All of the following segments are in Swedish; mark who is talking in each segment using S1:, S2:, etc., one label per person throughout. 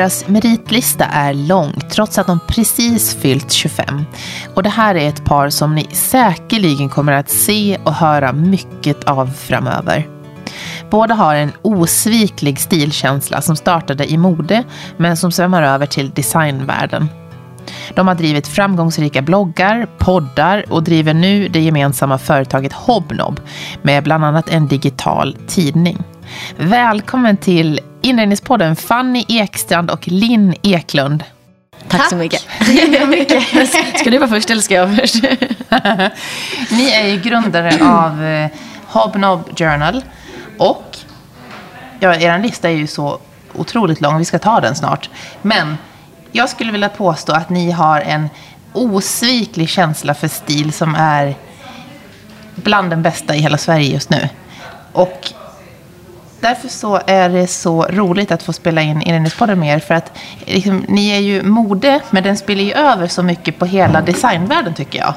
S1: Deras meritlista är lång trots att de precis fyllt 25. Och det här är ett par som ni säkerligen kommer att se och höra mycket av framöver. Båda har en osviklig stilkänsla som startade i mode men som svämmar över till designvärlden. De har drivit framgångsrika bloggar, poddar och driver nu det gemensamma företaget Hobnob med bland annat en digital tidning. Välkommen till Inredningspodden Fanny Ekstrand och Linn Eklund.
S2: Tack, Tack. så mycket. mycket. Ska du vara först eller ska jag först?
S1: Ni är ju grundare av eh, Hobnob Journal och ja, er lista är ju så otroligt lång, vi ska ta den snart. Men jag skulle vilja påstå att ni har en osviklig känsla för stil som är bland den bästa i hela Sverige just nu. Och därför så är det så roligt att få spela in Irenespodden med er. För att liksom, ni är ju mode, men den spelar ju över så mycket på hela designvärlden tycker jag.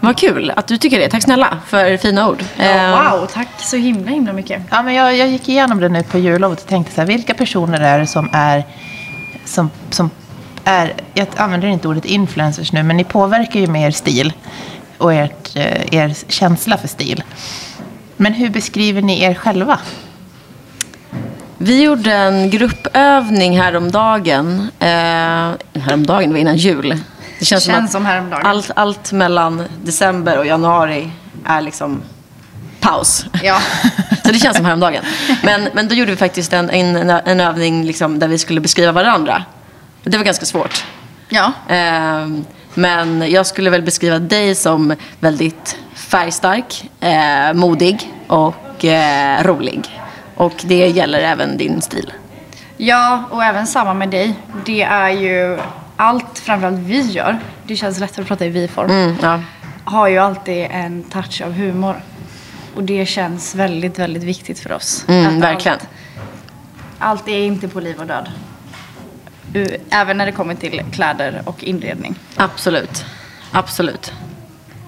S2: Vad kul att du tycker det. Tack snälla för fina ord.
S3: Ja, eh, wow, tack så himla himla mycket.
S1: Ja, men jag, jag gick igenom det nu på jullovet och tänkte så här, vilka personer är det som är, som, som är, jag använder inte ordet influencers nu, men ni påverkar ju med er stil och ert, eh, er känsla för stil. Men hur beskriver ni er själva?
S2: Vi gjorde en gruppövning häromdagen. Eh, häromdagen, det var innan jul.
S3: Det känns, det känns som, som häromdagen.
S2: Allt, allt mellan december och januari är liksom paus.
S3: Ja.
S2: så det känns som häromdagen. Men, men då gjorde vi faktiskt en, en, en övning liksom där vi skulle beskriva varandra. Det var ganska svårt.
S3: Ja.
S2: Eh, men jag skulle väl beskriva dig som väldigt färgstark, eh, modig och eh, rolig. Och det gäller även din stil.
S3: Ja, och även samma med dig. Det är ju allt, framförallt vi gör, det känns lättare att prata i vi-form,
S2: mm, ja.
S3: har ju alltid en touch av humor. Och det känns väldigt, väldigt viktigt för oss.
S2: Mm, verkligen.
S3: Allt, allt är inte på liv och död. Även när det kommer till kläder och inredning.
S2: Absolut. Absolut.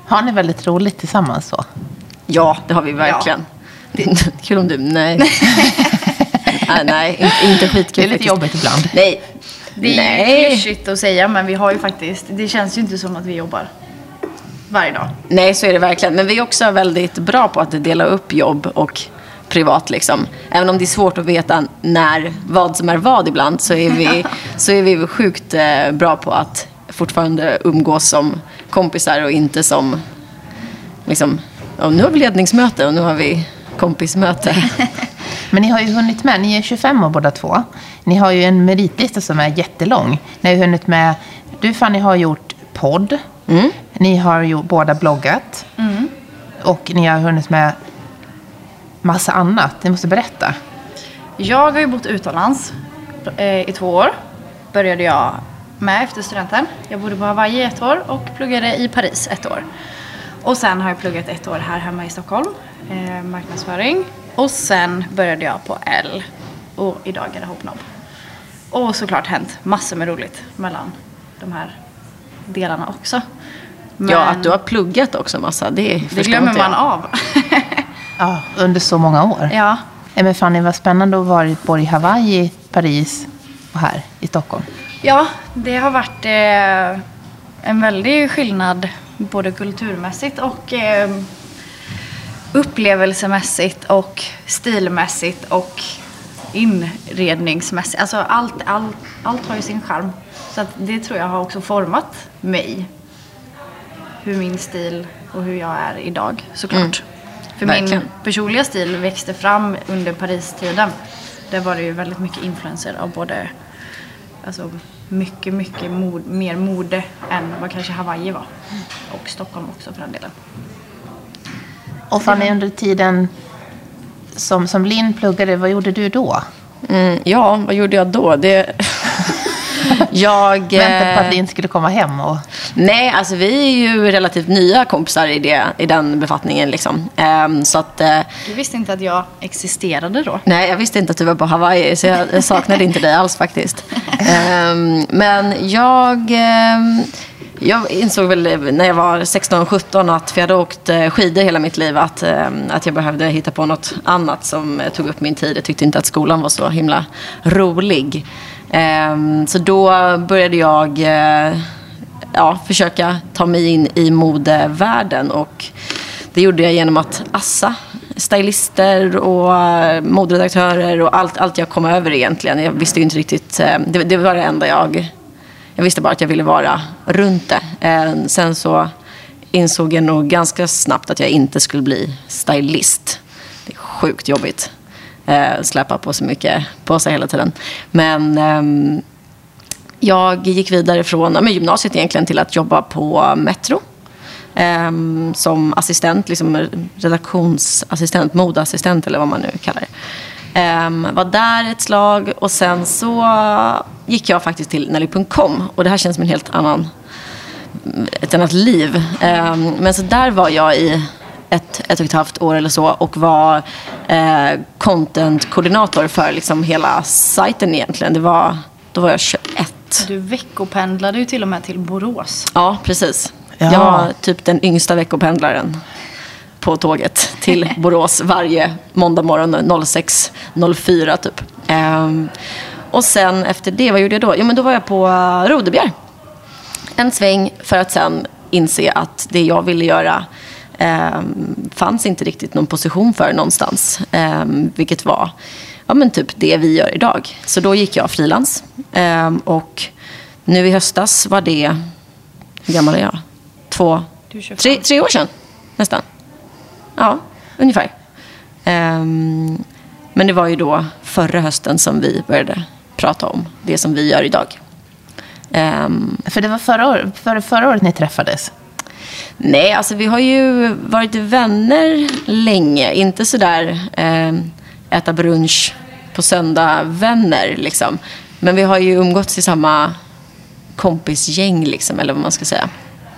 S1: Har ni väldigt roligt tillsammans så?
S2: Ja, det har vi verkligen. Ja. Kul om du... Nej. nej, nej, inte, inte skitkul.
S1: Det är lite faktiskt. jobbigt ibland.
S2: Nej.
S3: Det är ju klyschigt att säga, men vi har ju faktiskt... Det känns ju inte som att vi jobbar varje dag.
S2: Nej, så är det verkligen. Men vi är också väldigt bra på att dela upp jobb och privat. Liksom. Även om det är svårt att veta när, vad som är vad ibland så är vi, så är vi sjukt eh, bra på att fortfarande umgås som kompisar och inte som... Liksom, och nu har vi ledningsmöte och nu har vi kompismöte.
S1: Men ni har ju hunnit med, ni är 25 år båda två. Ni har ju en meritlista som är jättelång. Ni har ju hunnit med, du Fanny har gjort podd.
S2: Mm.
S1: Ni har ju båda bloggat.
S3: Mm.
S1: Och ni har hunnit med massa annat. Ni måste berätta.
S3: Jag har ju bott utomlands eh, i två år. Började jag med efter studenten. Jag bodde på Hawaii ett år och pluggade i Paris ett år. Och sen har jag pluggat ett år här hemma i Stockholm, eh, marknadsföring. Och sen började jag på L och idag är det Hopnob. Och såklart hänt massor med roligt mellan de här delarna också.
S2: Men ja, att du har pluggat också massa, det
S3: Det glömmer man av.
S1: ja, under så många år.
S3: Ja.
S1: Men Fanny, vad spännande att vara både i Hawaii, Paris och här i Stockholm.
S3: Ja, det har varit eh, en väldig skillnad både kulturmässigt och eh, upplevelsemässigt och stilmässigt och inredningsmässigt. Alltså allt, allt, allt har ju sin charm. Så det tror jag har också format mig. Hur min stil och hur jag är idag såklart. Mm. För Verkligen. min personliga stil växte fram under Paris-tiden. Där var det ju väldigt mycket influenser av både alltså, mycket, mycket mod, mer mode än vad kanske Hawaii var. Och Stockholm också för den delen.
S1: Och Fanny, under tiden som, som Linn pluggade, vad gjorde du då?
S2: Mm, ja, vad gjorde jag då? Det...
S1: jag... Väntade på att Linn skulle komma hem? Och...
S2: Nej, alltså vi är ju relativt nya kompisar i, det, i den befattningen. Liksom. Um, så att, uh...
S3: Du visste inte att jag existerade då?
S2: Nej, jag visste inte att du var på Hawaii, så jag, jag saknade inte dig alls faktiskt. Um, men jag... Um jag insåg väl när jag var 16-17 att, för jag hade åkt eh, skidor hela mitt liv, att, eh, att jag behövde hitta på något annat som eh, tog upp min tid. Jag tyckte inte att skolan var så himla rolig. Ehm, så då började jag ja, försöka ta mig in i modevärlden och det gjorde jag genom att assa stylister och moderedaktörer och allt, allt jag kom över egentligen. Jag visste ju inte riktigt, det, det var det enda jag, jag visste bara att jag ville vara runt det. Eh, sen så insåg jag nog ganska snabbt att jag inte skulle bli stylist. Det är sjukt jobbigt. Eh, släpa på så mycket på sig hela tiden. Men ehm, jag gick vidare från men gymnasiet egentligen till att jobba på Metro. Ehm, som assistent, liksom redaktionsassistent, modeassistent eller vad man nu kallar det. Ehm, var där ett slag och sen så gick jag faktiskt till Nelly.com och det här känns som en helt annan, ett annat liv. Ehm, men så där var jag i ett, ett och ett halvt år eller så och var eh, content-koordinator för liksom hela sajten egentligen. Det var, då var jag 21.
S3: Du veckopendlade ju till och med till Borås.
S2: Ja, precis.
S1: Ja.
S2: Jag var typ den yngsta veckopendlaren på tåget till Borås varje måndag morgon 06.04 typ. Ehm, och sen efter det, vad gjorde jag då? Jo, men då var jag på uh, Rodebjer. En sväng för att sen inse att det jag ville göra ehm, fanns inte riktigt någon position för någonstans. Ehm, vilket var ja, men typ det vi gör idag. Så då gick jag frilans. Ehm, och nu i höstas var det, hur gammal är jag? Två,
S3: Du är 25.
S2: tre, tre år sedan nästan. Ja, ungefär. Ehm, men det var ju då förra hösten som vi började prata om det som vi gör idag. Ehm,
S1: För det var förra, år, för, förra året ni träffades.
S2: Nej, alltså vi har ju varit vänner länge. Inte sådär eh, äta brunch på söndag vänner liksom. Men vi har ju umgåtts i samma kompisgäng liksom, eller vad man ska säga.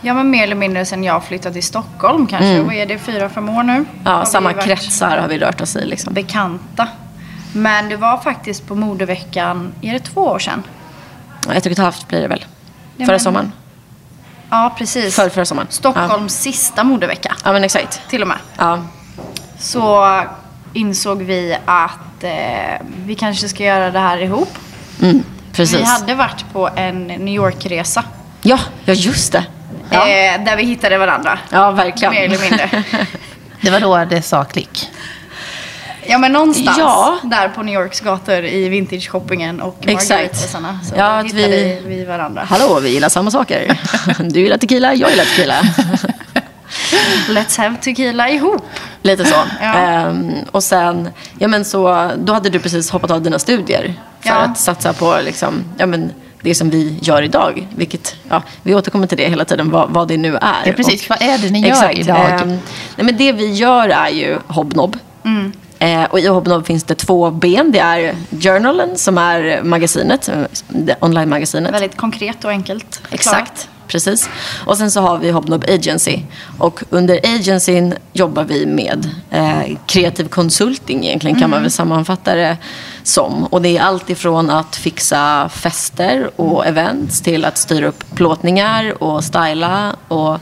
S3: Ja, men mer eller mindre sen jag flyttade till Stockholm kanske. Vad är det, fyra, fem år nu? Har
S2: Ja,
S3: vi
S2: samma kretsar har vi rört oss i liksom.
S3: Bekanta. Men det var faktiskt på modeveckan, är det två år sedan?
S2: Ja, Ett och ett halvt blir det väl.
S3: Ja,
S2: Förra
S3: men-
S2: sommaren.
S3: Ja, precis.
S2: För, förra sommaren.
S3: Stockholms sista modevecka,
S2: Ja, men exakt.
S3: till och med.
S2: Ja.
S3: Så insåg vi att eh, vi kanske ska göra det här ihop.
S2: Mm, precis.
S3: Vi hade varit på en New York-resa.
S2: Ja, ja, just det. Ja,
S3: Eh, där vi hittade varandra.
S2: ja verkligen.
S3: Mer eller mindre.
S1: Det var då det sa klick.
S3: Ja men någonstans
S2: Ja.
S3: där på New Yorks gator i vintage-shoppingen och
S2: Exakt.
S3: Margaretasarna. Så
S2: Ja, att
S3: hittade
S2: vi-
S3: vi varandra.
S2: Hallå, vi gillar samma saker. Du gillar tequila, jag gillar tequila.
S3: Let's have tequila ihop.
S2: Lite så.
S3: Ja.
S2: Ehm, och sen, ja men så, då hade du precis hoppat av dina studier. För
S3: Ja.
S2: att satsa på liksom, ja men det som vi gör idag. Vilket, ja, vi återkommer till det hela tiden, vad, vad det nu är.
S1: Ja, precis.
S2: Och-
S1: Vad är det ni gör
S2: Exakt.
S1: idag?
S2: Ehm, nej, men det vi gör är ju Hobnob.
S3: Mm.
S2: Eh, och i Hobnob finns det två ben. Det är Journalen som är magasinet, eh, online-magasinet.
S3: Väldigt konkret och enkelt.
S2: Exakt, precis. Och sen så har vi Hobnob Agency. Och under agencyn jobbar vi med eh, kreativ konsulting egentligen kan man väl sammanfatta det som. Och det är allt ifrån att fixa fester och events till att styra upp plåtningar och styla. Och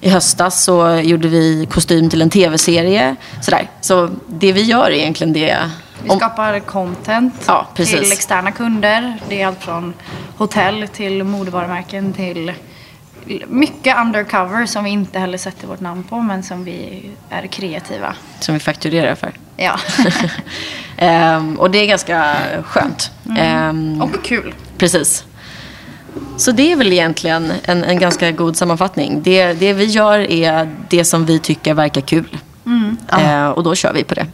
S2: i höstas så gjorde vi kostym till en tv-serie. Sådär. Så det vi gör är egentligen det.
S3: Vi skapar content
S2: Ja,
S3: till externa kunder. Det är allt från hotell till modevarumärken till mycket undercover som vi inte heller sätter vårt namn på men som vi är kreativa.
S2: som vi fakturerar för.
S3: Ja.
S2: Ehm, och det är ganska skönt. Ehm,
S3: och kul.
S2: Precis. Så det är väl egentligen en, en ganska god sammanfattning. Det, det vi gör är det som vi tycker verkar kul. Eh, och då kör vi på det.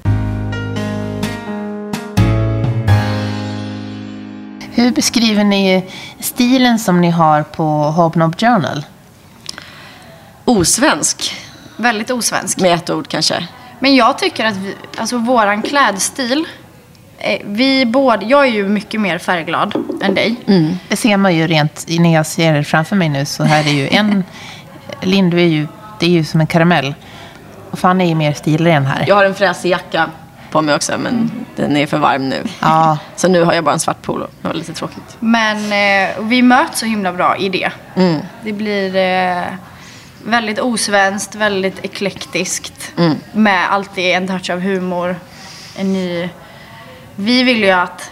S1: Hur beskriver ni stilen som ni har på Hobnob Journal?
S2: Osvensk,
S3: Väldigt osvensk.
S2: med ett ord kanske.
S3: Men jag tycker att vi, alltså våran klädstil, eh, vi båda, jag är ju mycket mer färgglad än dig.
S1: Det ser man ju rent när jag ser det framför mig nu. Så här är ju en... Linn, du är ju, det är ju som en karamell. Och fan är ju mer stilren här.
S2: Jag har en fräsig jacka på mig också, men den är för varm nu.
S1: Ja.
S2: Så nu har jag bara en svart polo. Det var lite tråkigt.
S3: Men eh, vi möts så himla bra i det. Det blir eh, väldigt osvenskt, väldigt eklektiskt. Med alltid en touch av humor. En ny... Vi vill ju att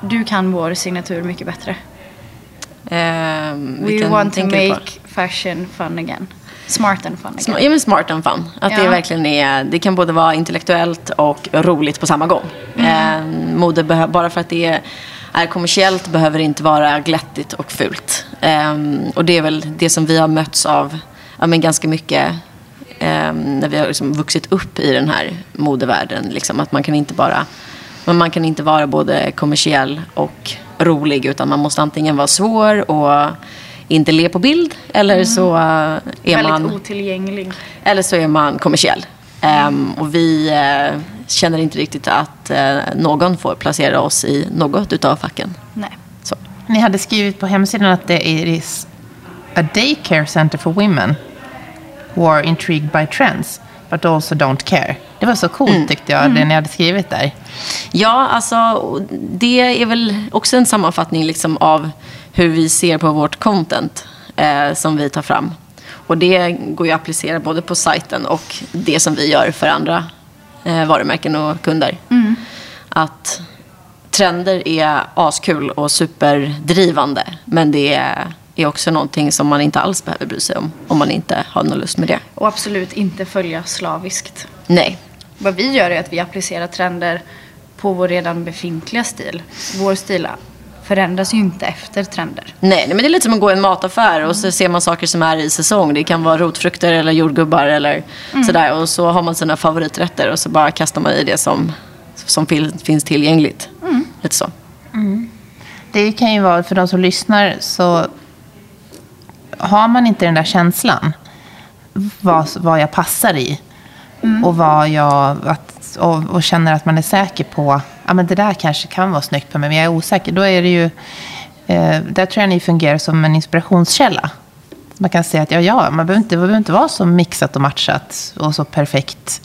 S3: du kan vår signatur mycket bättre.
S2: Ehm,
S3: We want to make fashion fun again. Smart and fun again.
S2: Ja, men smart and fun. Att det
S3: Ja.
S2: verkligen är, det kan både vara intellektuellt och roligt på samma gång.
S3: Mm.
S2: Eh, mode bara för att det är, är kommersiellt behöver det inte vara glättigt och fult. Eh, och det är väl det som vi har mötts av ja, men ganska mycket eh, när vi har liksom vuxit upp i den här modevärlden. Liksom, att man kan inte bara men man kan inte vara både kommersiell och rolig utan man måste antingen vara svår och inte le på bild eller så eh, är
S3: Väldigt
S2: man
S3: otillgänglig.
S2: eller så är man kommersiell. Ehm, och vi eh, känner inte riktigt att eh, någon får placera oss i något utav facken.
S3: Nej.
S1: Ni hade skrivit på hemsidan att det is a daycare center for women who are intrigued by trends but also don't care. Det var så coolt tyckte jag, det ni hade skrivit där.
S2: Ja, alltså det är väl också en sammanfattning liksom av hur vi ser på vårt content eh, som vi tar fram. Och det går ju att applicera både på sajten och det som vi gör för andra eh, varumärken och kunder. Att trender är askul och superdrivande. Men det är, är också någonting som man inte alls behöver bry sig om. Om man inte har någon lust med det.
S3: Och absolut inte följa slaviskt.
S2: Nej.
S3: Vad vi gör är att vi applicerar trender på vår redan befintliga stil. Vår stil förändras ju inte efter trender.
S2: Nej, men det är lite som att gå i en mataffär och så ser man saker som är i säsong. Det kan vara rotfrukter eller jordgubbar eller sådär. Och så har man sina favoriträtter och så bara kastar man i det som, som fin- finns tillgängligt. Lite så.
S1: Det kan ju vara, för de som lyssnar, så har man inte den där känslan vad, vad jag passar i och, vad jag, att, och, och känner att man är säker på ja, men det där kanske kan vara snyggt på mig, men jag är osäker. Då är det ju, eh, där tror jag ni fungerar som en inspirationskälla. Man kan säga att ja, ja man behöver inte, det behöver inte vara så mixat och matchat och så perfekt.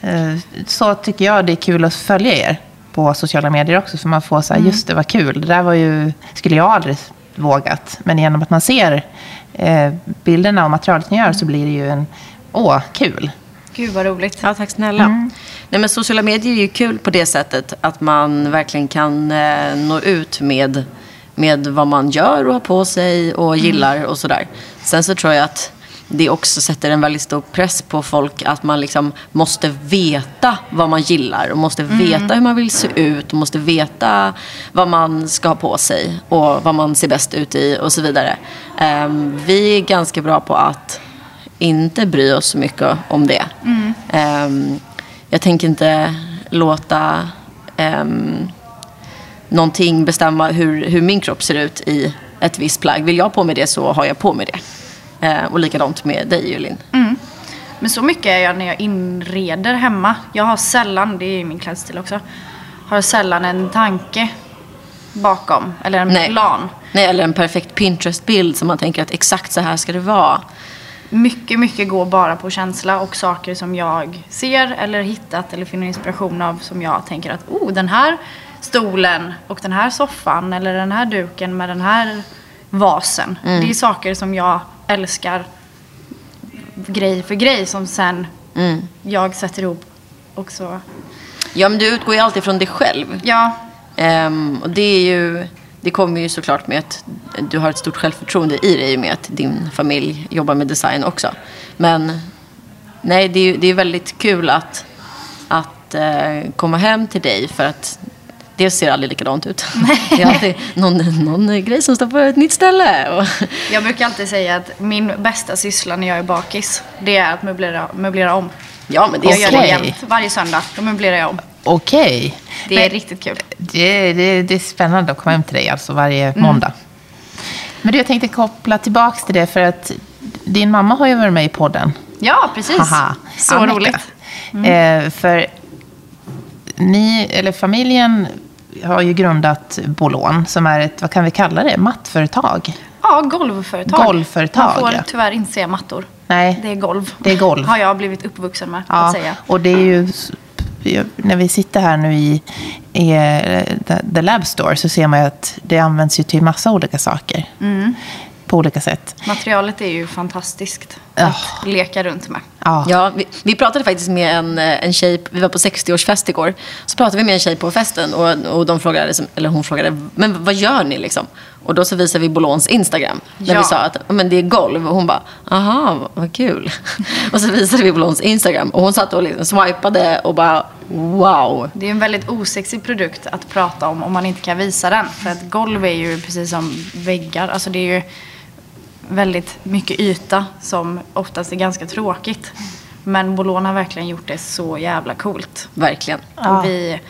S1: Eh, Så tycker jag det är kul att följa er på sociala medier också. För man får så här, just det var kul. Det där var ju, skulle jag aldrig vågat. Men genom att man ser eh, bilderna och materialet ni gör så blir det ju en, åh, kul.
S3: Gud vad roligt.
S2: Ja, tack snälla. Nej, men sociala medier är ju kul på det sättet att man verkligen kan eh, nå ut med, med vad man gör och har på sig och gillar och sådär. Sen så tror jag att det också sätter en väldigt stor press på folk att man liksom måste veta vad man gillar och måste veta hur man vill se ut och måste veta vad man ska ha på sig och vad man ser bäst ut i och så vidare. Ehm, vi är ganska bra på att inte bry oss så mycket om det. Ehm, jag tänker inte låta um, någonting bestämma hur, hur min kropp ser ut i ett visst plagg. Vill jag på mig det så har jag på mig det. Eh, och likadant med dig Julin.
S3: Men så mycket är jag när jag inreder hemma. Jag har sällan, det är min klädstil också, har sällan en tanke bakom. Eller en
S2: Nej.
S3: plan.
S2: Nej, eller en perfekt Pinterest-bild som man tänker att exakt så här ska det vara.
S3: Mycket, mycket går bara på känsla och saker som jag ser eller hittat eller finner inspiration av som jag tänker att oh, den här stolen och den här soffan eller den här duken med den här vasen. Det är saker som jag älskar grej för grej som sen jag sätter ihop och så.
S2: Ja, men du utgår ju alltid från dig själv.
S3: Ja,
S2: Ehm, och det är ju... Det kommer ju såklart med att du har ett stort självförtroende i dig i och med att din familj jobbar med design också. Men nej, det är, det är väldigt kul att, att eh, komma hem till dig för att det ser aldrig likadant ut. Det är alltid någon, någon grej som står på ett nytt ställe. Och,
S3: jag brukar alltid säga att min bästa syssla när jag är bakis, det är att möblera, möblera om.
S2: ja, men det
S3: Jag
S2: är
S3: gör
S2: så.
S3: det jämt, varje söndag. Då möblerar jag om.
S1: Okej.
S3: Det är
S1: Men
S3: riktigt kul.
S1: Det, det, det är spännande att komma hem till dig alltså varje måndag. Men du, jag tänkte koppla tillbaka till det för att din mamma har ju varit med i podden.
S3: Ja, precis.
S1: Haha.
S3: Så
S1: Annika.
S3: roligt.
S1: Eh, för ni, eller familjen har ju grundat Bolon som är ett, vad kan vi kalla det, mattföretag?
S3: Ja, golvföretag.
S1: Golvföretag,
S3: Man får
S1: ja.
S3: tyvärr inte säga mattor.
S1: Nej,
S3: Det är golv.
S1: Det är golv.
S3: Har jag blivit uppvuxen med
S1: ja,
S3: att säga.
S1: och det är ju, när vi sitter här nu i, i eh, the, Lab Store så ser man ju att det används ju till massa olika saker.
S3: Mm.
S1: På olika sätt.
S3: Materialet är ju fantastiskt
S1: Ja.
S3: att leka runt med.
S1: Ja.
S2: Ja, vi, vi pratade faktiskt med en, eh, en tjej, vi var på 60-årsfest igår. Så pratade vi med en tjej på festen och, och de frågade, liksom- eller hon frågade, men vad gör ni liksom? Och då så visade vi Bolons Instagram. När
S3: Ja.
S2: vi sa att men det är golv. Och hon bara, aha, vad kul. och så visade vi Bolons Instagram. Och hon satt och liksom swipade och bara, wow.
S3: Det är en väldigt osexig produkt att prata om om man inte kan visa den. För att golv är ju precis som väggar. Alltså det är ju väldigt mycket yta som oftast är ganska tråkigt. Men Bolon har verkligen gjort det så jävla coolt.
S2: Verkligen.
S1: Ja.
S3: Och vi,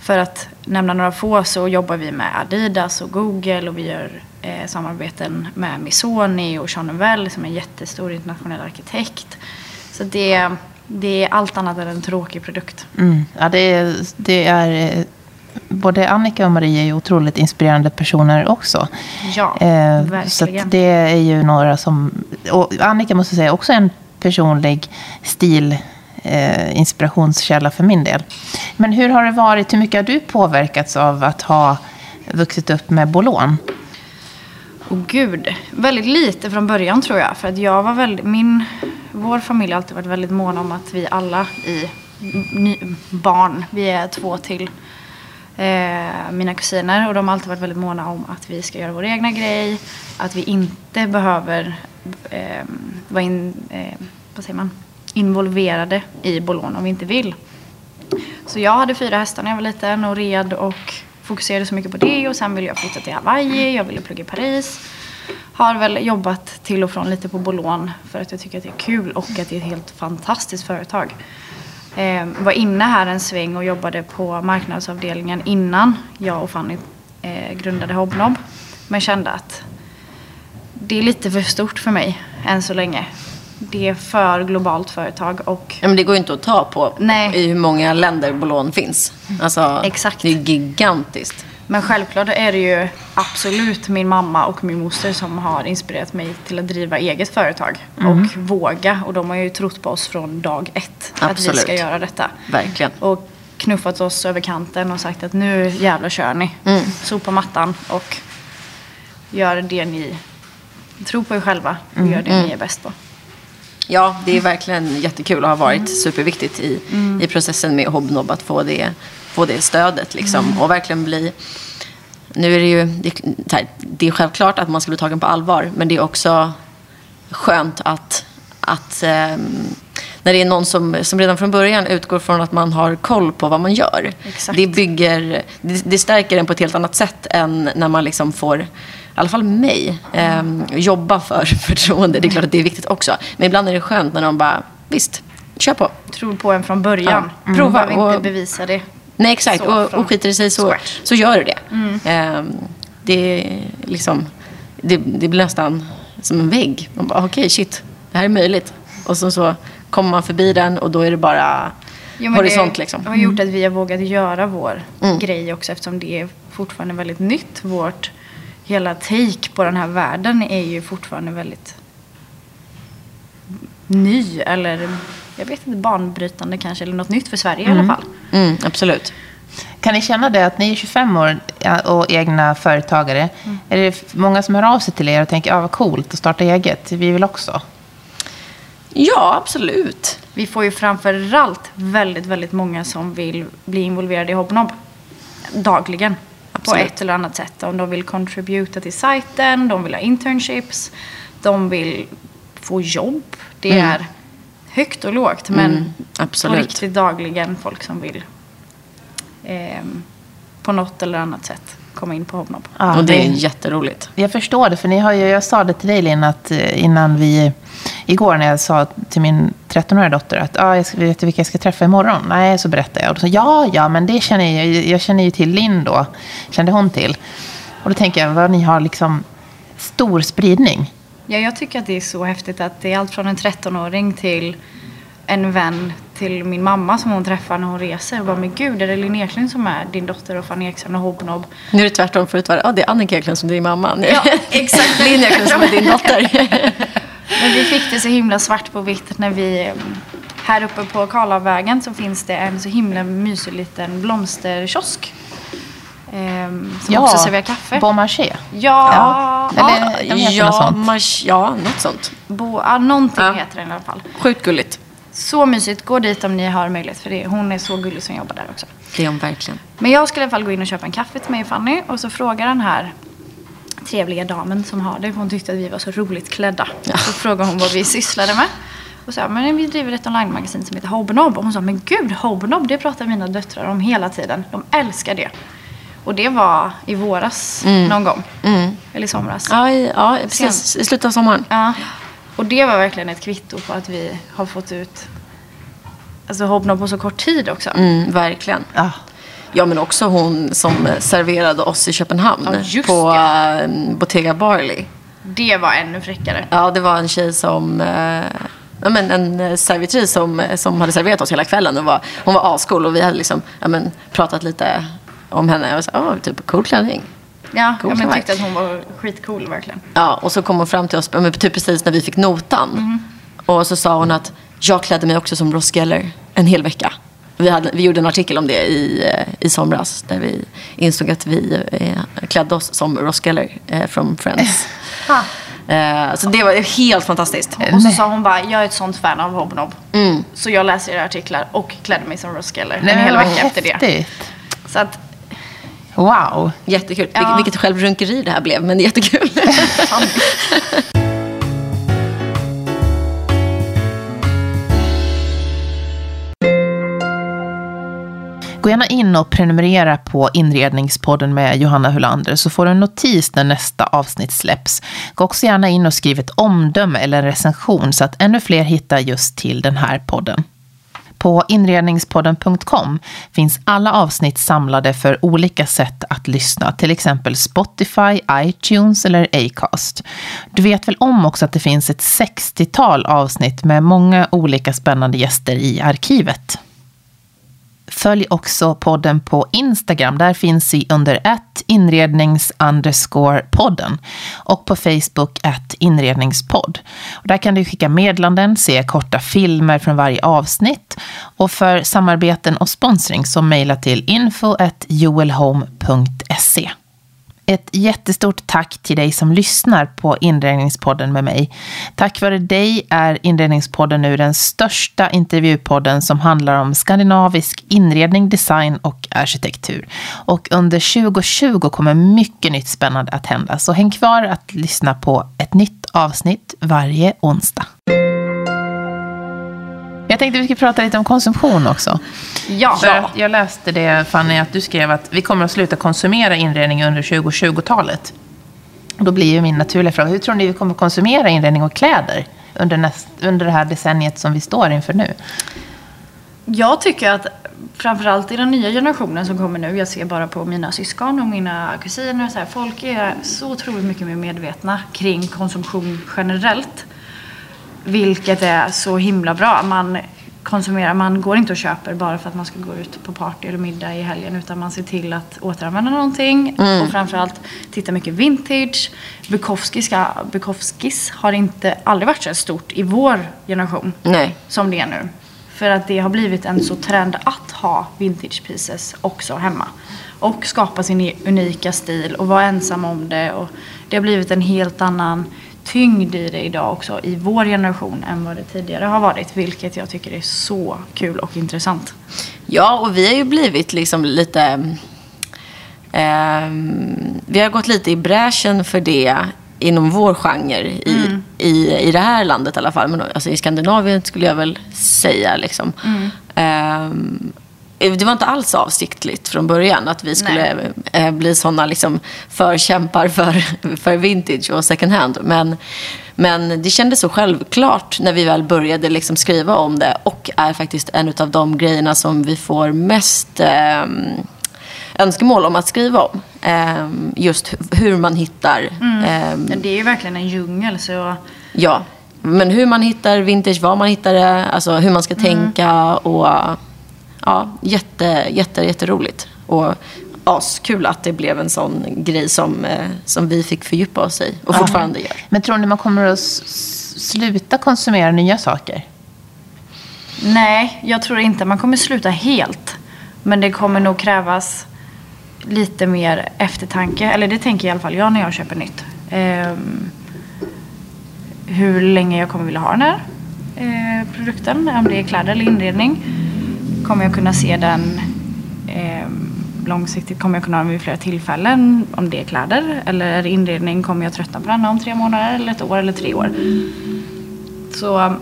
S3: för att nämna några få så jobbar vi med Adidas och Google och vi gör eh, samarbeten med Missoni och Sean Novell som är en jättestor internationell arkitekt. Så det, det är allt annat än en tråkig produkt.
S1: Mm. Ja, det, det är... Både Annika och Marie är ju otroligt inspirerande personer också.
S3: Ja,
S1: Eh, så
S3: verkligen.
S1: att det är ju några som... Och Annika måste säga också en personlig stil eh, inspirationskälla för min del. Men hur har det varit? Hur mycket har du påverkats av att ha vuxit upp med Bolon?
S3: Och gud, väldigt lite från början tror jag. För att jag var väldigt, min, vår familj har alltid varit väldigt mån om att vi alla i ny, barn, vi är två till eh, mina kusiner och de har alltid varit väldigt måna om att vi ska göra vår egna grej. Att vi inte behöver eh, vara in, eh, vad säger man? involverade i Bolon om vi inte vill. Så jag hade fyra hästar när jag var liten och red och fokuserade så mycket på det. Och sen ville jag flytta till Hawaii, jag ville plugga i Paris. Har väl jobbat till och från lite på Bolon för att jag tycker att det är kul och att det är ett helt fantastiskt företag. Eh, var inne här en sväng och jobbade på marknadsavdelningen innan jag och Fanny eh, grundade Hobnob. Men kände att det är lite för stort för mig än så länge. Det är för globalt företag och
S2: Ja, men det går ju inte att ta på
S3: Nej.
S2: i hur många länder Bolon finns. Alltså,
S3: Exakt.
S2: Det är gigantiskt.
S3: Men självklart är det ju absolut min mamma och min moster som har inspirerat mig till att driva eget företag. Och våga. Och de har ju trott på oss från dag ett. Att vi
S2: Absolut.
S3: ska göra detta.
S2: Verkligen.
S3: Och knuffat oss över kanten och sagt att nu jävlar kör ni. Sopa mattan och gör det ni tror på er själva. Och gör det ni är bäst på.
S2: Ja, det är verkligen jättekul och har varit superviktigt i, i processen med Hobnob att få det, få det stödet. Liksom, Och verkligen bli... Nu är det ju... Det, här, det är självklart att man ska bli tagen på allvar, men det är också skönt att... att ehm, när det är någon som, som redan från början utgår från att man har koll på vad man gör.
S3: Exakt.
S2: Det bygger... Det, det stärker en på ett helt annat sätt än när man liksom får i alla fall mig, eh, jobba för förtroende. Det är klart att det är viktigt också. Men ibland är det skönt när de bara, visst, kör på.
S3: Tror på en från början.
S2: Ja. Prova
S3: Behöver inte bevisa det.
S2: Nej, exakt.
S3: Så,
S2: och, och skiter det sig så,
S3: scratch.
S2: så gör du det. Eh, det, är liksom, det, det blir nästan som en vägg. Man bara, okej, shit, det här är möjligt. Och så, så kommer man förbi den och då är det bara
S3: Jo,
S2: horisont.
S3: det,
S2: liksom.
S3: Det har gjort att vi har vågat göra vår
S2: Mm.
S3: grej också eftersom det är fortfarande väldigt nytt. Vårt hela take på den här världen är ju fortfarande väldigt ny eller jag vet inte, banbrytande kanske eller något nytt för Sverige i alla fall.
S2: Mm, absolut.
S1: Kan ni känna det att ni är 25 år ja, och egna företagare? Är det många som hör av sig till er och tänker, ah, vad coolt att starta eget, vi vill också?
S2: Ja, absolut.
S3: Vi får ju framförallt väldigt, väldigt många som vill bli involverade i Hobnob dagligen.
S2: Absolut.
S3: På ett eller annat sätt. Om de vill contributa till sajten, de vill ha internships, de vill få jobb. Det
S2: Mm.
S3: är högt och lågt men
S2: Mm, absolut.
S3: på riktigt dagligen folk som vill ehm, på något eller annat sätt komma in på Hobnob.
S1: Ja,
S2: och det är jätteroligt.
S1: Jag förstår det, för ni har ju, jag sa det till dig Linn, att eh, innan vi, igår när jag sa till min 13-åriga dotter att ah, jag ska, vet du vilka jag ska träffa imorgon? Nej, så berättade jag. Och då sa ja, ja, men det känner jag, jag känner ju till Linn då, kände hon till. Och då tänker jag, vad ni har liksom stor spridning.
S3: Ja, jag tycker att det är så häftigt att det är allt från en 13-åring till en vän till min mamma som hon träffar när hon reser. Och bara, men gud, är det Linn Eklund som är din dotter och Fanny Ekström och Hobnob?
S2: Nu är det tvärtom. Förut var det, ah, det är Annika Eklund som är din mamma. Nu.
S3: Ja, exakt.
S2: Linn Eklund som är din dotter.
S3: Men vi fick det så himla svart på vitt när vi... eh, Här uppe på Karlavägen så finns det en så himla mysig liten blomsterkiosk. Ehm, som också serverar kaffe.
S1: Bon Marché.
S3: Ja,
S1: Ja.
S3: ja,
S1: Eller de heter
S2: ja,
S1: något sånt.
S2: ja, något sånt.
S3: bo, ja, någonting
S2: Ja.
S3: heter den i alla fall.
S2: Sjukt gulligt.
S3: Så mysigt. Gå dit om ni har möjlighet för det. Hon är så gullig som jobbar där också.
S2: Det är hon verkligen.
S3: Men jag skulle i alla fall gå in och köpa en kaffe till mig och Fanny. Och så frågar den här trevliga damen som har det. för Hon tyckte att vi var så roligt klädda. Så frågade hon vad vi sysslade med. Och sa, men vi driver ett online-magasin som heter Hobnob. Och hon sa, men gud, Hobnob, det pratar mina döttrar om hela tiden. De älskar det. Och det var i våras någon gång. Eller i somras.
S2: Ja, i- ja precis. I slutet av sommaren.
S3: Ja. Och det var verkligen ett kvitto på att vi har fått ut alltså Hobnob på så kort tid också.
S2: Mm, verkligen.
S1: Ja.
S2: Ja, men också hon som serverade oss i Köpenhamn.
S3: Ja,
S2: på
S3: det.
S2: eh, Bottega Barley.
S3: Det var ännu fräckare.
S2: Ja, det var en tjej som... Eh, ja, men en eh, servitris som, som hade serverat oss hela kvällen. Och var, hon var ascool och vi hade liksom, ja, men, pratat lite om henne. Och så, oh, typ cool klänning.
S3: Ja,
S2: Cool
S3: ja men tyckte att hon var skitcool verkligen.
S2: Ja, och så kom hon fram till oss men typ precis när vi fick notan. Och så sa hon att jag klädde mig också som Ross Geller en hel vecka. Vi, hade, vi gjorde en artikel om det i, eh, i somras där vi insåg att vi eh, klädde oss som Ross Geller eh, från Friends. Eh, så det var helt fantastiskt.
S3: Och så sa hon bara, jag är ett sånt fan av Hobnob. Så jag läser era artiklar och klädde mig som Ross Geller
S1: Nej,
S3: en hel vecka efter det. Så att,
S1: Wow.
S2: Jättekul.
S3: Ja.
S2: Vil- Vilket självrunkeri det här blev, men jättekul.
S1: Gå gärna in och prenumerera på Inredningspodden med Johanna Hulander så får du en notis när nästa avsnitt släpps. Gå också gärna in och skriv ett omdöme eller en recension så att ännu fler hittar just till den här podden. På inredningspodden.com finns alla avsnitt samlade för olika sätt att lyssna, till exempel Spotify, iTunes eller Acast. Du vet väl om också att det finns ett 60-tal avsnitt med många olika spännande gäster i arkivet. Följ också podden på Instagram. Där finns vi under ett inrednings underscore podden. Och på Facebook ett inredningspodd. Och där kan du skicka meddelanden, se korta filmer från varje avsnitt. Och för samarbeten och sponsring så mejla till info joelhome.se. Ett jättestort tack till dig som lyssnar på Inredningspodden med mig. Tack vare dig är Inredningspodden nu den största intervjupodden som handlar om skandinavisk inredning, design och arkitektur. Och under 2020 kommer mycket nytt spännande att hända. Så häng kvar att lyssna på ett nytt avsnitt varje onsdag. Jag tänkte vi skulle prata lite om konsumtion också.
S3: ja.
S1: För jag läste det, Fanny, att du skrev att vi kommer att sluta konsumera inredning under 2020-talet. Och Då blir ju min naturliga fråga, hur tror ni vi kommer att konsumera inredning och kläder under, näst, under det här decenniet som vi står inför nu?
S3: Jag tycker att framförallt i den nya generationen som kommer nu, jag ser bara på mina syskon och mina kusiner, så här, folk är så otroligt mycket mer medvetna kring konsumtion generellt. Vilket är så himla bra. Man konsumerar, man går inte och köper bara för att man ska gå ut på party eller middag i helgen utan man ser till att återanvända någonting och framförallt titta mycket vintage. Bukowskis har inte aldrig varit så stort i vår generation
S2: Nej.
S3: som det är nu. För att det har blivit en så trend att ha vintage pieces också hemma. Och skapa sin unika stil och vara ensam om det. Och det har blivit en helt annan tyngd i det idag också i vår generation än vad det tidigare har varit. Vilket jag tycker är så kul och intressant.
S2: Ja, och vi har ju blivit liksom lite... ehm, vi har gått lite i bräschen för det inom vår genre i, i, i det här landet i alla fall. Men alltså, i Skandinavien skulle jag väl säga. Liksom. Ehm, det var inte alls avsiktligt från början att vi skulle eh, bli sådana liksom, förkämpar för, för vintage och second hand. Men, men det kändes så självklart när vi väl började liksom skriva om det och är faktiskt en av de grejerna som vi får mest eh, önskemål om att skriva om. Eh, just hur man hittar eh,
S3: Men det är ju verkligen en djungel så
S2: Ja, men hur man hittar vintage, var man hittar det, alltså hur man ska tänka och ja, jätte, jätte, jätteroligt. Och askul att det blev en sån grej som, eh, som vi fick fördjupa oss i och fortfarande gör.
S1: Men tror ni man kommer att sluta konsumera nya saker?
S3: Nej, jag tror inte man kommer sluta helt. Men det kommer nog krävas lite mer eftertanke. Eller det tänker i alla fall jag när jag köper nytt. Ehm, hur länge jag kommer vilja ha den här eh, produkten. Om det är kläder eller inredning. Kommer jag kunna se den eh, långsiktigt? Kommer jag kunna ha den vid flera tillfällen? Om det är kläder eller är det inredning? Kommer jag tröttna på den om tre månader eller ett år eller tre år? Så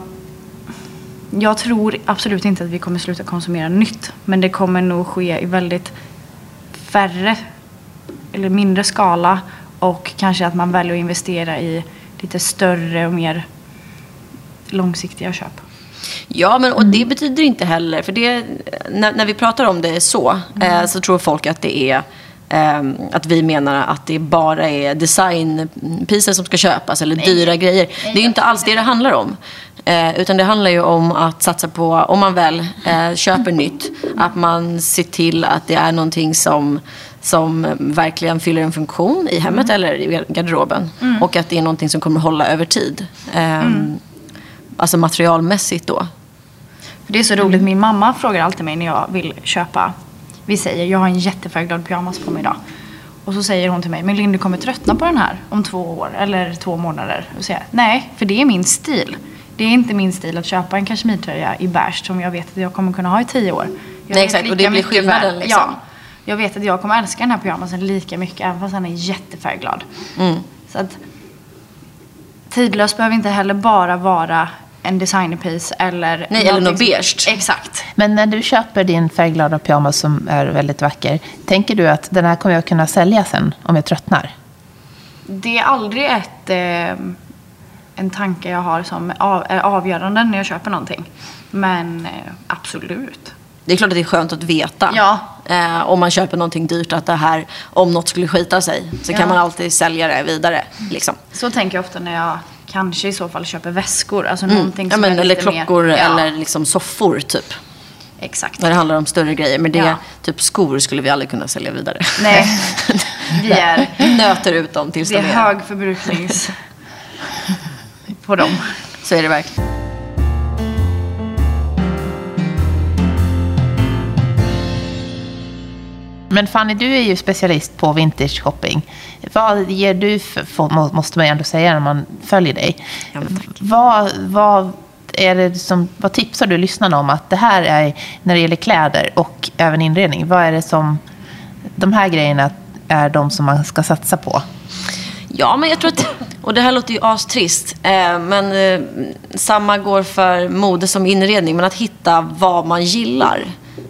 S3: jag tror absolut inte att vi kommer sluta konsumera nytt. Men det kommer nog ske i väldigt färre eller mindre skala och kanske att man väljer att investera i lite större och mer långsiktiga köp.
S2: Ja, men och det betyder inte heller, för det, när, när vi pratar om det så, eh, så tror folk att det är eh, att vi menar att det bara är designpieces som ska köpas eller dyra grejer. Det är ju inte alls det det handlar om. Eh, utan det handlar ju om att satsa på, om man väl eh, köper nytt, att man ser till att det är någonting som, som verkligen fyller en funktion i hemmet eller i garderoben. Och att det är någonting som kommer hålla över tid. Eh, Alltså materialmässigt då.
S3: För det är så roligt, min mamma frågar alltid mig när jag vill köpa. Vi säger, jag har en jättefärgglad pyjamas på mig idag. Och så säger hon till mig, men Linn du kommer tröttna på den här om två år eller två månader. Och säger nej, för det är min stil. Det är inte min stil att köpa en kashmirtröja i beige som jag vet att jag kommer kunna ha i tio år. Jag
S2: Nej, exakt, och det blir skillnaden, liksom.
S3: Ja, jag vet att jag kommer älska den här pyjamasen lika mycket även fast den är jättefärgglad.
S2: Mm.
S3: Så att tidlös behöver inte heller bara vara en designerpiece eller
S2: Nej, eller något beige.
S3: Exakt.
S1: Men när du köper din färgglada pyjamas som är väldigt vacker, tänker du att den här kommer jag kunna sälja sen om jag tröttnar?
S3: Det är aldrig ett, eh, en tanke jag har som av, är avgörande när jag köper någonting. Men eh, absolut.
S2: Det är klart att det är skönt att veta.
S3: Ja.
S2: Eh, om man köper någonting dyrt att det här, om något skulle skita sig, så
S3: Ja.
S2: kan man alltid sälja det vidare. Liksom.
S3: Så tänker jag ofta när jag kanske i så fall köper väskor. Alltså någonting
S2: Mm. Ja,
S3: som
S2: men,
S3: är
S2: eller
S3: lite
S2: klockor
S3: mer, ja,
S2: eller liksom soffor typ.
S3: Exakt.
S2: När det handlar om större grejer. Men det,
S3: Ja.
S2: typ skor skulle vi aldrig kunna sälja vidare.
S3: Nej, vi är,
S2: Nöter ut dem tills
S3: det är
S2: de är...
S3: hög förbruknings på dem.
S2: Så är det verkligen.
S1: Men Fanny, du är ju specialist på vintage shopping. Vad ger du för, för, må- måste man ändå säga när man följer dig.
S2: Ja,
S1: vad, vad, är det som, vad tipsar du lyssnarna om att det här är, när det gäller kläder och även inredning, vad är det som, de här grejerna är de som man ska satsa på?
S2: Ja, men jag tror att, och det här låter ju astrist, eh, men eh, samma går för mode som inredning, men att hitta vad man gillar.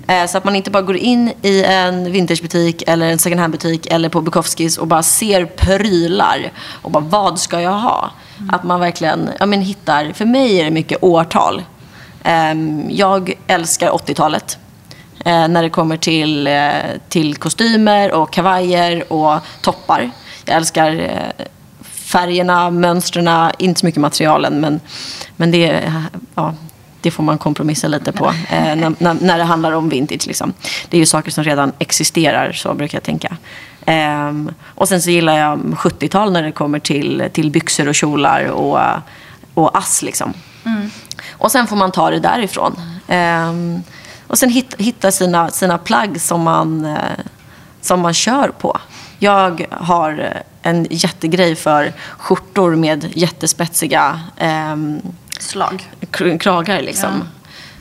S2: Eh, så att man inte bara går in i en vintagebutik eller en second hand-butik eller på Bukowskis och bara ser prylar och bara vad ska jag ha? Att man verkligen ja, men hittar, för mig är det mycket årtal. Eh, jag älskar 80-talet. Eh, när det kommer till, eh, till kostymer och kavajer och toppar. Jag älskar färgerna, mönstren, inte så mycket materialen men, men det, ja, det får man kompromissa lite på eh, när, när, när det handlar om vintage. Liksom. Det är ju saker som redan existerar, så brukar jag tänka. Ehm, och sen så gillar jag 70-tal när det kommer till, till byxor och kjolar och, och ass. Liksom. Och sen får man ta det därifrån. Ehm, och sen hitta, hitta sina, sina plagg som man, eh, som man kör på. Jag har en jättegrej för skjortor med jättespetsiga ehm,
S3: Slag.
S2: kr- kragar. Liksom.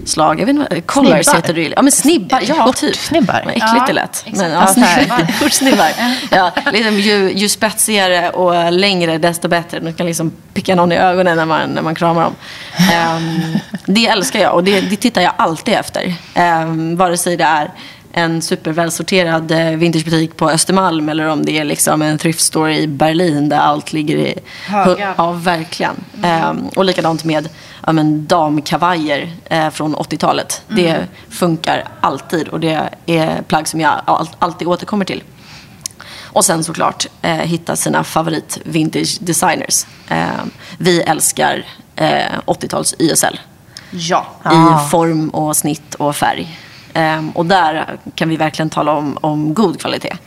S2: Slag, jag vet inte collars
S1: Snibbar.
S2: heter det. Ja, men snibbar. Ja, typ.
S1: Skjortsnibbar.
S2: Vad äckligt
S3: Ja,
S2: det lät. Men,
S3: Ja,
S2: ja,
S1: snibbar.
S2: snibbar. Ja, liksom, ju, ju spetsigare och längre desto bättre. Du kan liksom picka någon i ögonen när man, när man kramar dem. Ehm, det älskar jag och det, det tittar jag alltid efter. Um, vare sig det är en supervälsorterad eh, vintagebutik på Östermalm eller om det är liksom en thrift store i Berlin där allt ligger i
S3: Högar.
S2: Ja, verkligen. Ehm, och likadant med ja, men, damkavajer eh, från 80-talet. Det funkar alltid och det är plagg som jag all, alltid återkommer till. Och sen såklart eh, hitta sina favorit vintage designers. Ehm, vi älskar eh, 80-tals YSL
S3: Ja.
S1: Ah.
S2: i form och snitt och färg. Ehm, och där kan vi verkligen tala om, om god kvalitet.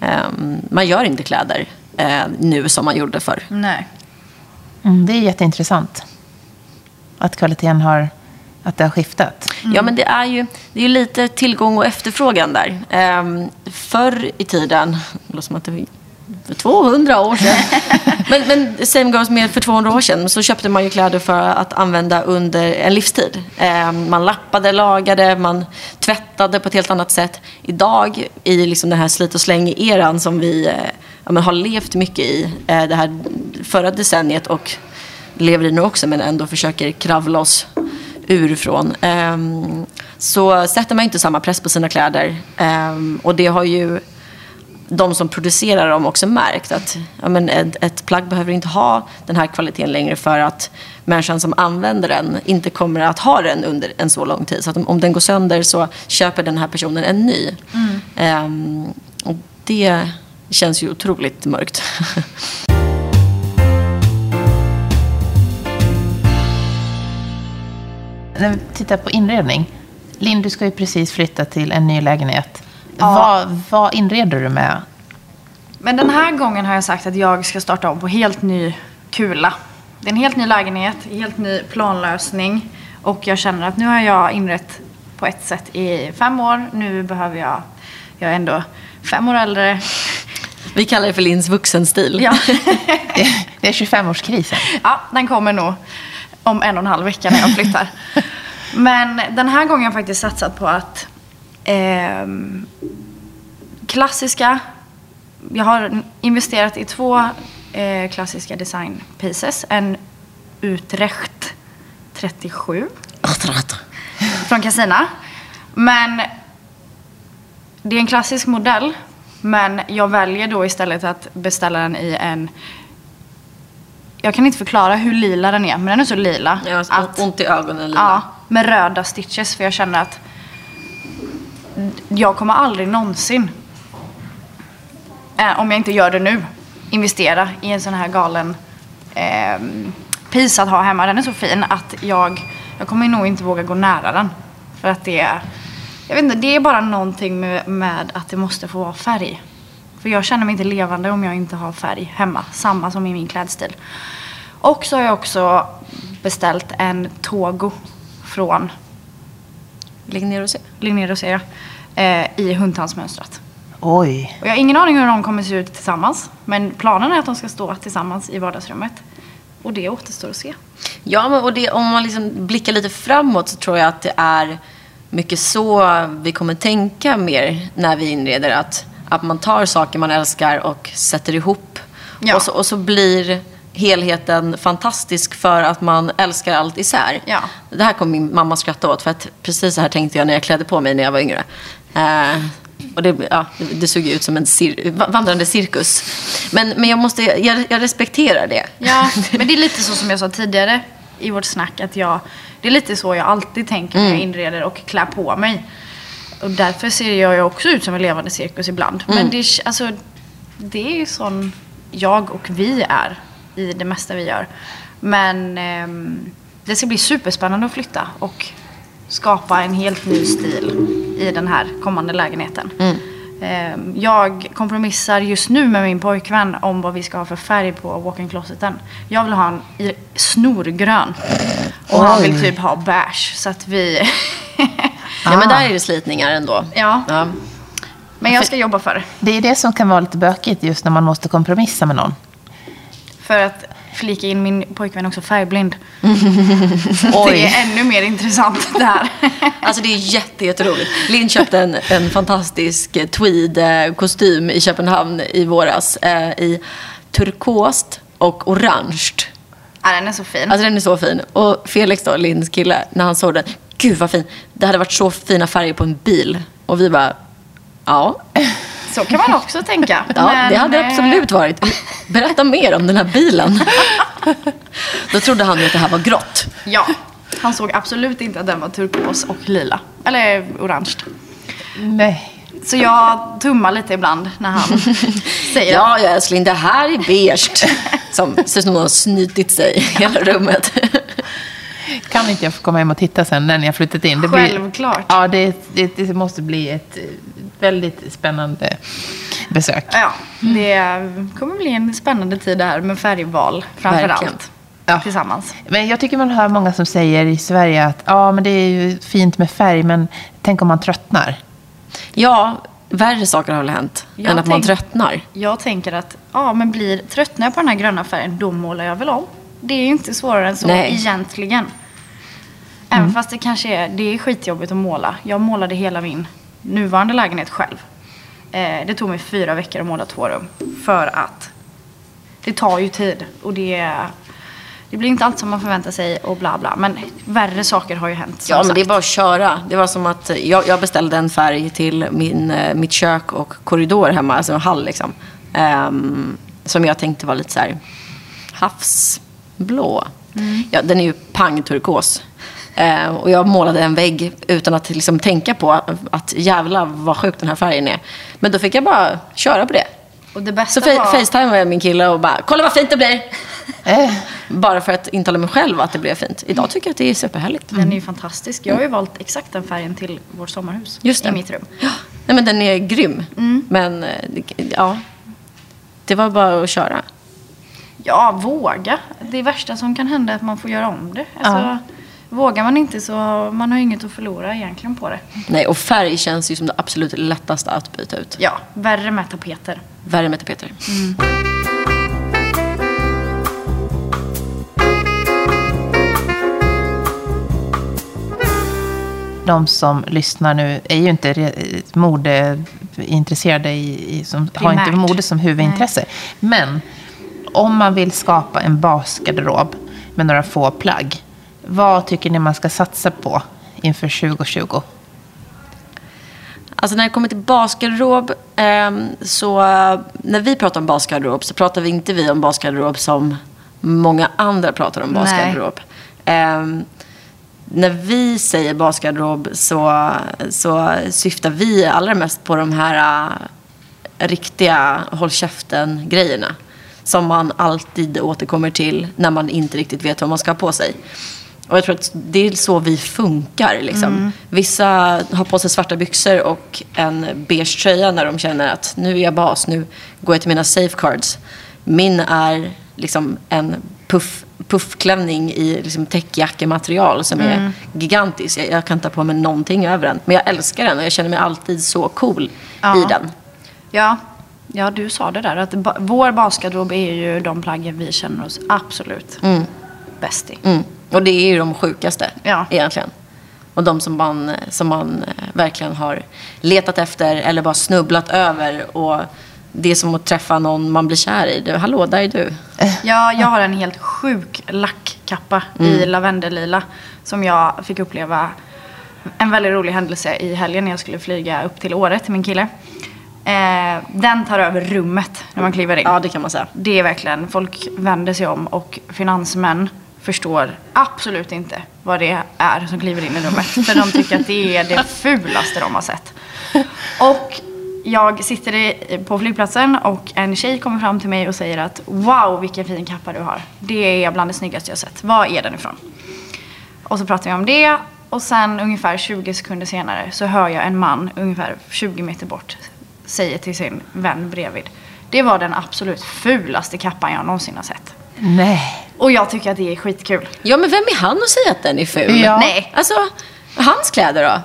S2: Ehm, man gör inte kläder eh, nu som man gjorde förr.
S3: Nej.
S1: Mm, det är jätteintressant. Att kvaliteten har Att det har skiftat?
S2: Ja, men det är ju det är ju lite tillgång och efterfrågan där. Ehm, förr i tiden, det låter som att det för 200 år sedan. men, men same goes med för 200 år sedan. Så köpte man ju kläder för att använda under en livstid. Ehm, man lappade, lagade, man tvättade på ett helt annat sätt. Idag i liksom den här slit och släng-eran som vi eh, ja, har levt mycket i eh, det här förra decenniet och lever i nu också men ändå försöker kravla oss ur från. Ehm, så sätter man inte samma press på sina kläder. Ehm, och det har ju de som producerar dem också märkt att ja, men ett, ett plagg behöver inte ha den här kvaliteten längre för att människan som använder den inte kommer att ha den under en så lång tid. Så om, om den går sönder så köper den här personen en ny. Ehm, och det känns ju otroligt mörkt.
S1: När vi tittar på inredning. Linn, du ska ju precis flytta till en ny lägenhet.
S3: Ja.
S1: Vad, vad inreder du med?
S3: Men den här gången har jag sagt att jag ska starta om på helt ny kula. Det är en helt ny lägenhet, helt ny planlösning. Och jag känner att nu har jag inrett på ett sätt i fem år. Nu behöver jag, jag är ändå fem år äldre.
S2: Vi kallar det för Linns vuxenstil.
S3: Ja,
S1: Det, det är 25-årskrisen.
S3: ja den kommer nog om en och en halv vecka när jag flyttar. Men den här gången har jag faktiskt satsat på att ehm, klassiska jag har investerat i två eh, klassiska design pieces. En Utrecht 37 från Casina. Men det är en klassisk modell. Men jag väljer då istället att beställa den i en... Jag kan inte förklara hur lila den är, men den är så lila.
S2: Jag har
S3: att,
S2: ont i ögonen lila.
S3: ja, med röda stitches. För jag känner att jag kommer aldrig någonsin eh, om jag inte gör det nu, investera i en sån här galen eh, piece att ha hemma. Den är så fin att jag, jag kommer nog inte våga gå nära den. För att det är, jag vet inte, det är bara någonting med, med att det måste få vara färg. För jag känner mig inte levande om jag inte har färg hemma. Samma som i min klädstil. Och så har jag också beställt en Togo från
S2: Lägg ner och se.
S3: Linné Rosé eh, i hundtandsmönstrat.
S1: Oj.
S3: Och jag har ingen aning hur de kommer se ut tillsammans. Men planen är att de ska stå tillsammans i vardagsrummet. Och det återstår att se.
S2: Ja, men och det, om man liksom blickar lite framåt så tror jag att det är mycket så vi kommer tänka mer när vi inreder. Att, att man tar saker man älskar och sätter ihop.
S3: Ja.
S2: Och, så, och så blir helheten fantastisk för att man älskar allt isär.
S3: Ja.
S2: Det här kommer min mamma skratta åt för att precis så här tänkte jag när jag klädde på mig när jag var yngre. Eh, och det, ja, det, såg ju ut som en cir vandrande cirkus. Men, men jag, måste, jag, jag respekterar det.
S3: Ja, men det är lite så som jag sa tidigare i vårt snack. Att jag, det är lite så jag alltid tänker när jag inreder och klär på mig. Och därför ser jag ju också ut som en levande cirkus ibland. Men det, är- alltså, det är ju sån jag och vi är i det mesta vi gör. Men ehm, det ska bli superspännande att flytta och skapa en helt ny stil i den här kommande lägenheten. Ehm, Jag kompromissar just nu med min pojkvän om vad vi ska ha för färg på walk-in closeten. Jag vill ha en snorgrön. Och han vill typ ha beige. Så att vi...
S2: Ja, men där är det slitningar ändå.
S3: ja,
S2: Ja.
S3: men jag ska jobba för det.
S1: Det är det som kan vara lite bökigt just när man måste kompromissa med någon.
S3: För att flika in min pojkvän är också färgblind. Det är ännu mer intressant det här.
S2: Alltså det är jätte, jätteroligt. Linn köpte en, en fantastisk eh, tweed-kostym i Köpenhamn i våras. Eh, I turkost och orange.
S3: ja, den är så fin.
S2: Alltså den är så fin. Och Felix då, Linns kille, när han såg den. Gud vad fin. Det hade varit så fina färger på en bil. Och vi bara, ja.
S3: Så kan man också tänka.
S2: Ja,
S3: Men,
S2: det hade
S3: eh,
S2: absolut varit. Berätta mer om den här bilen. Då trodde han ju att det här var grått.
S3: Ja, han såg absolut inte att den var turkos och lila. Eller orange.
S1: Nej.
S3: Så jag tummar lite ibland när han säger
S2: Ja, ja älskling, det här är beige. Som ser ut som någon har snytit sig i hela rummet.
S1: Kan inte jag få komma hem och titta sen när ni har flyttat in? Det
S3: Självklart.
S1: ja, det, det, det måste bli ett väldigt spännande besök.
S3: Ja, det kommer bli en spännande tid här med färgval framför
S2: Verkligen.
S3: allt.
S1: Ja.
S3: tillsammans.
S1: Men jag tycker man hör många som säger i Sverige att ja, men det är ju fint med färg, men tänk om man tröttnar.
S2: Ja, värre saker har väl hänt
S3: Jag
S2: än att man tröttnar.
S3: Jag tänker att, ja men blir, tröttnar jag på den här gröna färgen, då målar jag väl om. Det är ju inte svårare än så
S2: Nej.
S3: egentligen. Även fast det kanske är, det är skitjobbigt att måla. Jag målade hela min nuvarande lägenhet själv. Eh, det tog mig fyra veckor att måla två rum. För att det tar ju tid. Och det, det blir inte allt som man förväntar sig och bla bla. Men värre saker har ju hänt.
S2: Ja, men
S3: sagt.
S2: det är bara att köra. Det var som att jag, jag beställde en färg till min, eh, mitt kök och korridor hemma, alltså en hall liksom. Ehm, som jag tänkte var lite så här havsblå. Ja, den är ju pangturkos. Eh, och jag målade en vägg utan att liksom tänka på att jävla vad sjuk den här färgen är. Men då fick jag bara köra på det.
S3: Och det bästa
S2: Så fa-
S3: var...
S2: facetimade jag min kille och bara, kolla vad fint det blir!
S1: Eh,
S2: Bara för att intala mig själv att det blev fint. Idag tycker jag att det är superhärligt.
S3: Den är ju fantastisk. Jag har ju valt exakt den färgen till vårt sommarhus.
S2: Just det.
S3: I mitt rum.
S2: Ja, nej men den är grym.
S3: Mm.
S2: Men eh, ja, det var bara att köra.
S3: Ja, våga. Det värsta som kan hända är att man får göra om det. Alltså,
S1: Ja.
S3: Vågar man inte så man har inget att förlora egentligen på det.
S2: Nej, och färg känns ju som det absolut lättaste att byta ut.
S3: Ja, värre med tapeter.
S2: Värre med tapeter.
S1: de som lyssnar nu är ju inte re- modeintresserade, i, i, som har inte mode som huvudintresse. Men om man vill skapa en basgarderob med några få plagg, vad tycker ni man ska satsa på inför 2020?
S2: Alltså när det kommer till basgarderob, ehm, så när vi pratar om basgarderob så pratar vi inte vi om basgarderob som många andra pratar om basgarderob. Ehm, när vi säger basgarderob så, så syftar vi allra mest på de här uh, riktiga håll käften-grejerna. Som man alltid återkommer till när man inte riktigt vet vad man ska ha på sig. Och jag tror att det är så vi funkar. Liksom. Vissa har på sig svarta byxor och en beige tröja när de känner att nu är jag bas, nu går jag till mina safecards. Min är liksom en puff, puffklänning i liksom täckjackematerial som är gigantisk. Jag, jag kan ta på mig någonting över den. Men jag älskar den och jag känner mig alltid så cool
S3: Ja.
S2: i den.
S3: Ja, ja du sa det där. Att ba- vår basgarderob är ju de plaggen vi känner oss absolut bäst i.
S2: Mm. Och det är ju de sjukaste
S3: Ja.
S2: egentligen. Och de som man, som man eh, verkligen har letat efter eller bara snubblat över. Och det är som att träffa någon man blir kär i. Du, Hallå, där är du.
S3: Ja, jag har en helt sjuk lackkappa i lavendellila som jag fick uppleva en väldigt rolig händelse i helgen när jag skulle flyga upp till Åre till min kille. Eh, den tar över rummet när man kliver in.
S2: Ja, det kan man säga.
S3: Det är verkligen, folk vänder sig om och finansmän förstår absolut inte vad det är som kliver in i rummet. För de tycker att det är det fulaste de har sett. Och jag sitter på flygplatsen och en tjej kommer fram till mig och säger att wow vilken fin kappa du har. Det är bland det snyggaste jag sett. Var är den ifrån? Och så pratar vi om det och sen ungefär 20 sekunder senare så hör jag en man ungefär 20 meter bort säger till sin vän bredvid. Det var den absolut fulaste kappan jag någonsin har sett.
S1: Nej.
S3: Och jag tycker att det är skitkul.
S2: Ja, men vem är han att säga att den är ful?
S1: Ja.
S3: Nej.
S2: Alltså, hans kläder då?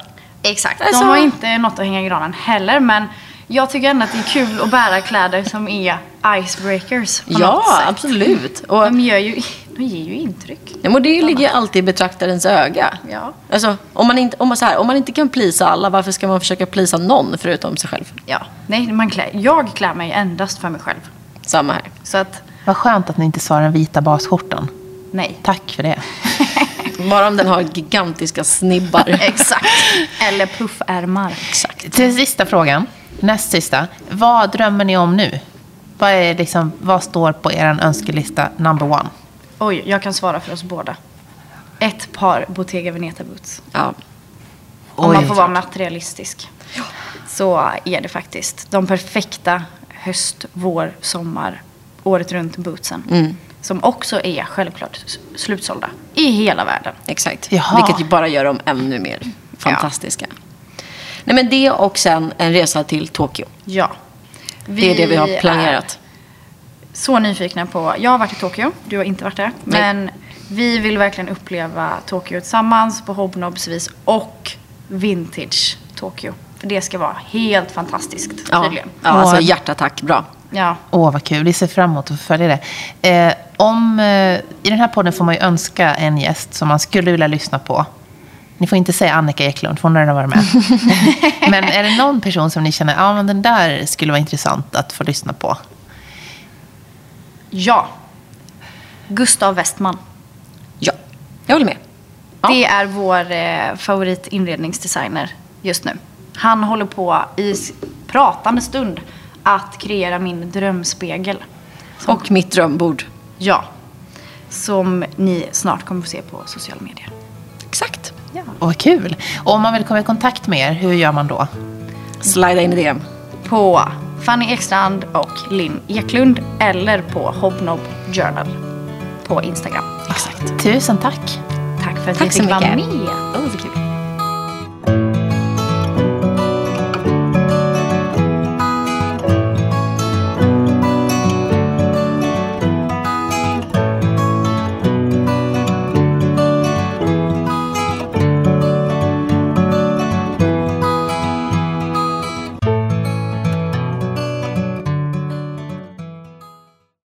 S3: Exakt.
S2: Alltså-
S3: De har inte något att hänga i granen heller men jag tycker ändå att det är kul att bära kläder som är icebreakers på något
S2: Ja,
S3: sätt.
S2: absolut. Och,
S3: De, gör ju, de ger ju intryck.
S2: ja, men det ligger alltid i betraktarens öga.
S3: Ja.
S2: Alltså, om, man inte, om, man, så här, om man inte kan plisa alla, varför ska man försöka plisa någon förutom sig själv?
S3: Ja. Nej, man klär, jag klär mig endast för mig själv.
S2: Samma här.
S3: Så att,
S1: Vad skönt att ni inte sa den vita basskjortan.
S3: nej.
S1: Tack för det.
S2: Bara om den har gigantiska snibbar.
S3: Exakt. Eller puffärmar.
S2: Exakt.
S1: Till sista frågan, näst sista. Vad drömmer ni om nu? Vad, är liksom, vad står på er önskelista number one?
S3: Oj, jag kan svara för oss båda. Ett par Bottega Veneta boots.
S2: Ja.
S3: Om man
S1: Oj.
S3: får vara materialistisk. Så är det faktiskt de perfekta höst, vår, sommar, året runt bootsen.
S2: Mm.
S3: Som också är självklart slutsålda i hela världen.
S2: Exakt.
S1: Jaha.
S2: Vilket ju bara gör dem ännu mer fantastiska. Nej, men det och sen en resa till Tokyo.
S3: Ja.
S2: Det är det vi har planerat.
S3: så nyfikna på, jag har varit i Tokyo, du har inte varit där.
S2: Nej.
S3: Men vi vill verkligen uppleva Tokyo tillsammans på Hobnobsvis och vintage Tokyo. För det ska vara helt fantastiskt
S2: Ja,
S3: tydligen.
S2: ja alltså hjärtattack, bra.
S3: Ja.
S1: Åh, vad kul. Vi ser fram emot att följa det. Eh, om, eh, I den här podden får man ju önska en gäst som man skulle vilja lyssna på. Ni får inte säga Annika Eklund, för hon har redan varit med. men är det någon person som ni känner, ja men den där skulle vara intressant att få lyssna på?
S3: ja. Gustav Westman.
S2: Ja, jag håller med. Ja.
S3: Det är vår eh, favoritinredningsdesigner just nu. Han håller på i pratande stund att kreera min drömspegel.
S2: Och mitt drömbord.
S3: Ja. Som ni snart kommer få se på sociala medier.
S2: Exakt.
S3: Ja.
S1: Vad kul. Och om man vill komma i kontakt med er, hur gör man då?
S2: Slida in i det.
S3: På Fanny Ekstrand och Linn Eklund eller på Hobnob Journal på Instagram.
S2: Exakt.
S1: Tusen tack.
S3: Tack för att
S2: Tack
S3: vi fick vara med.
S2: Så kul.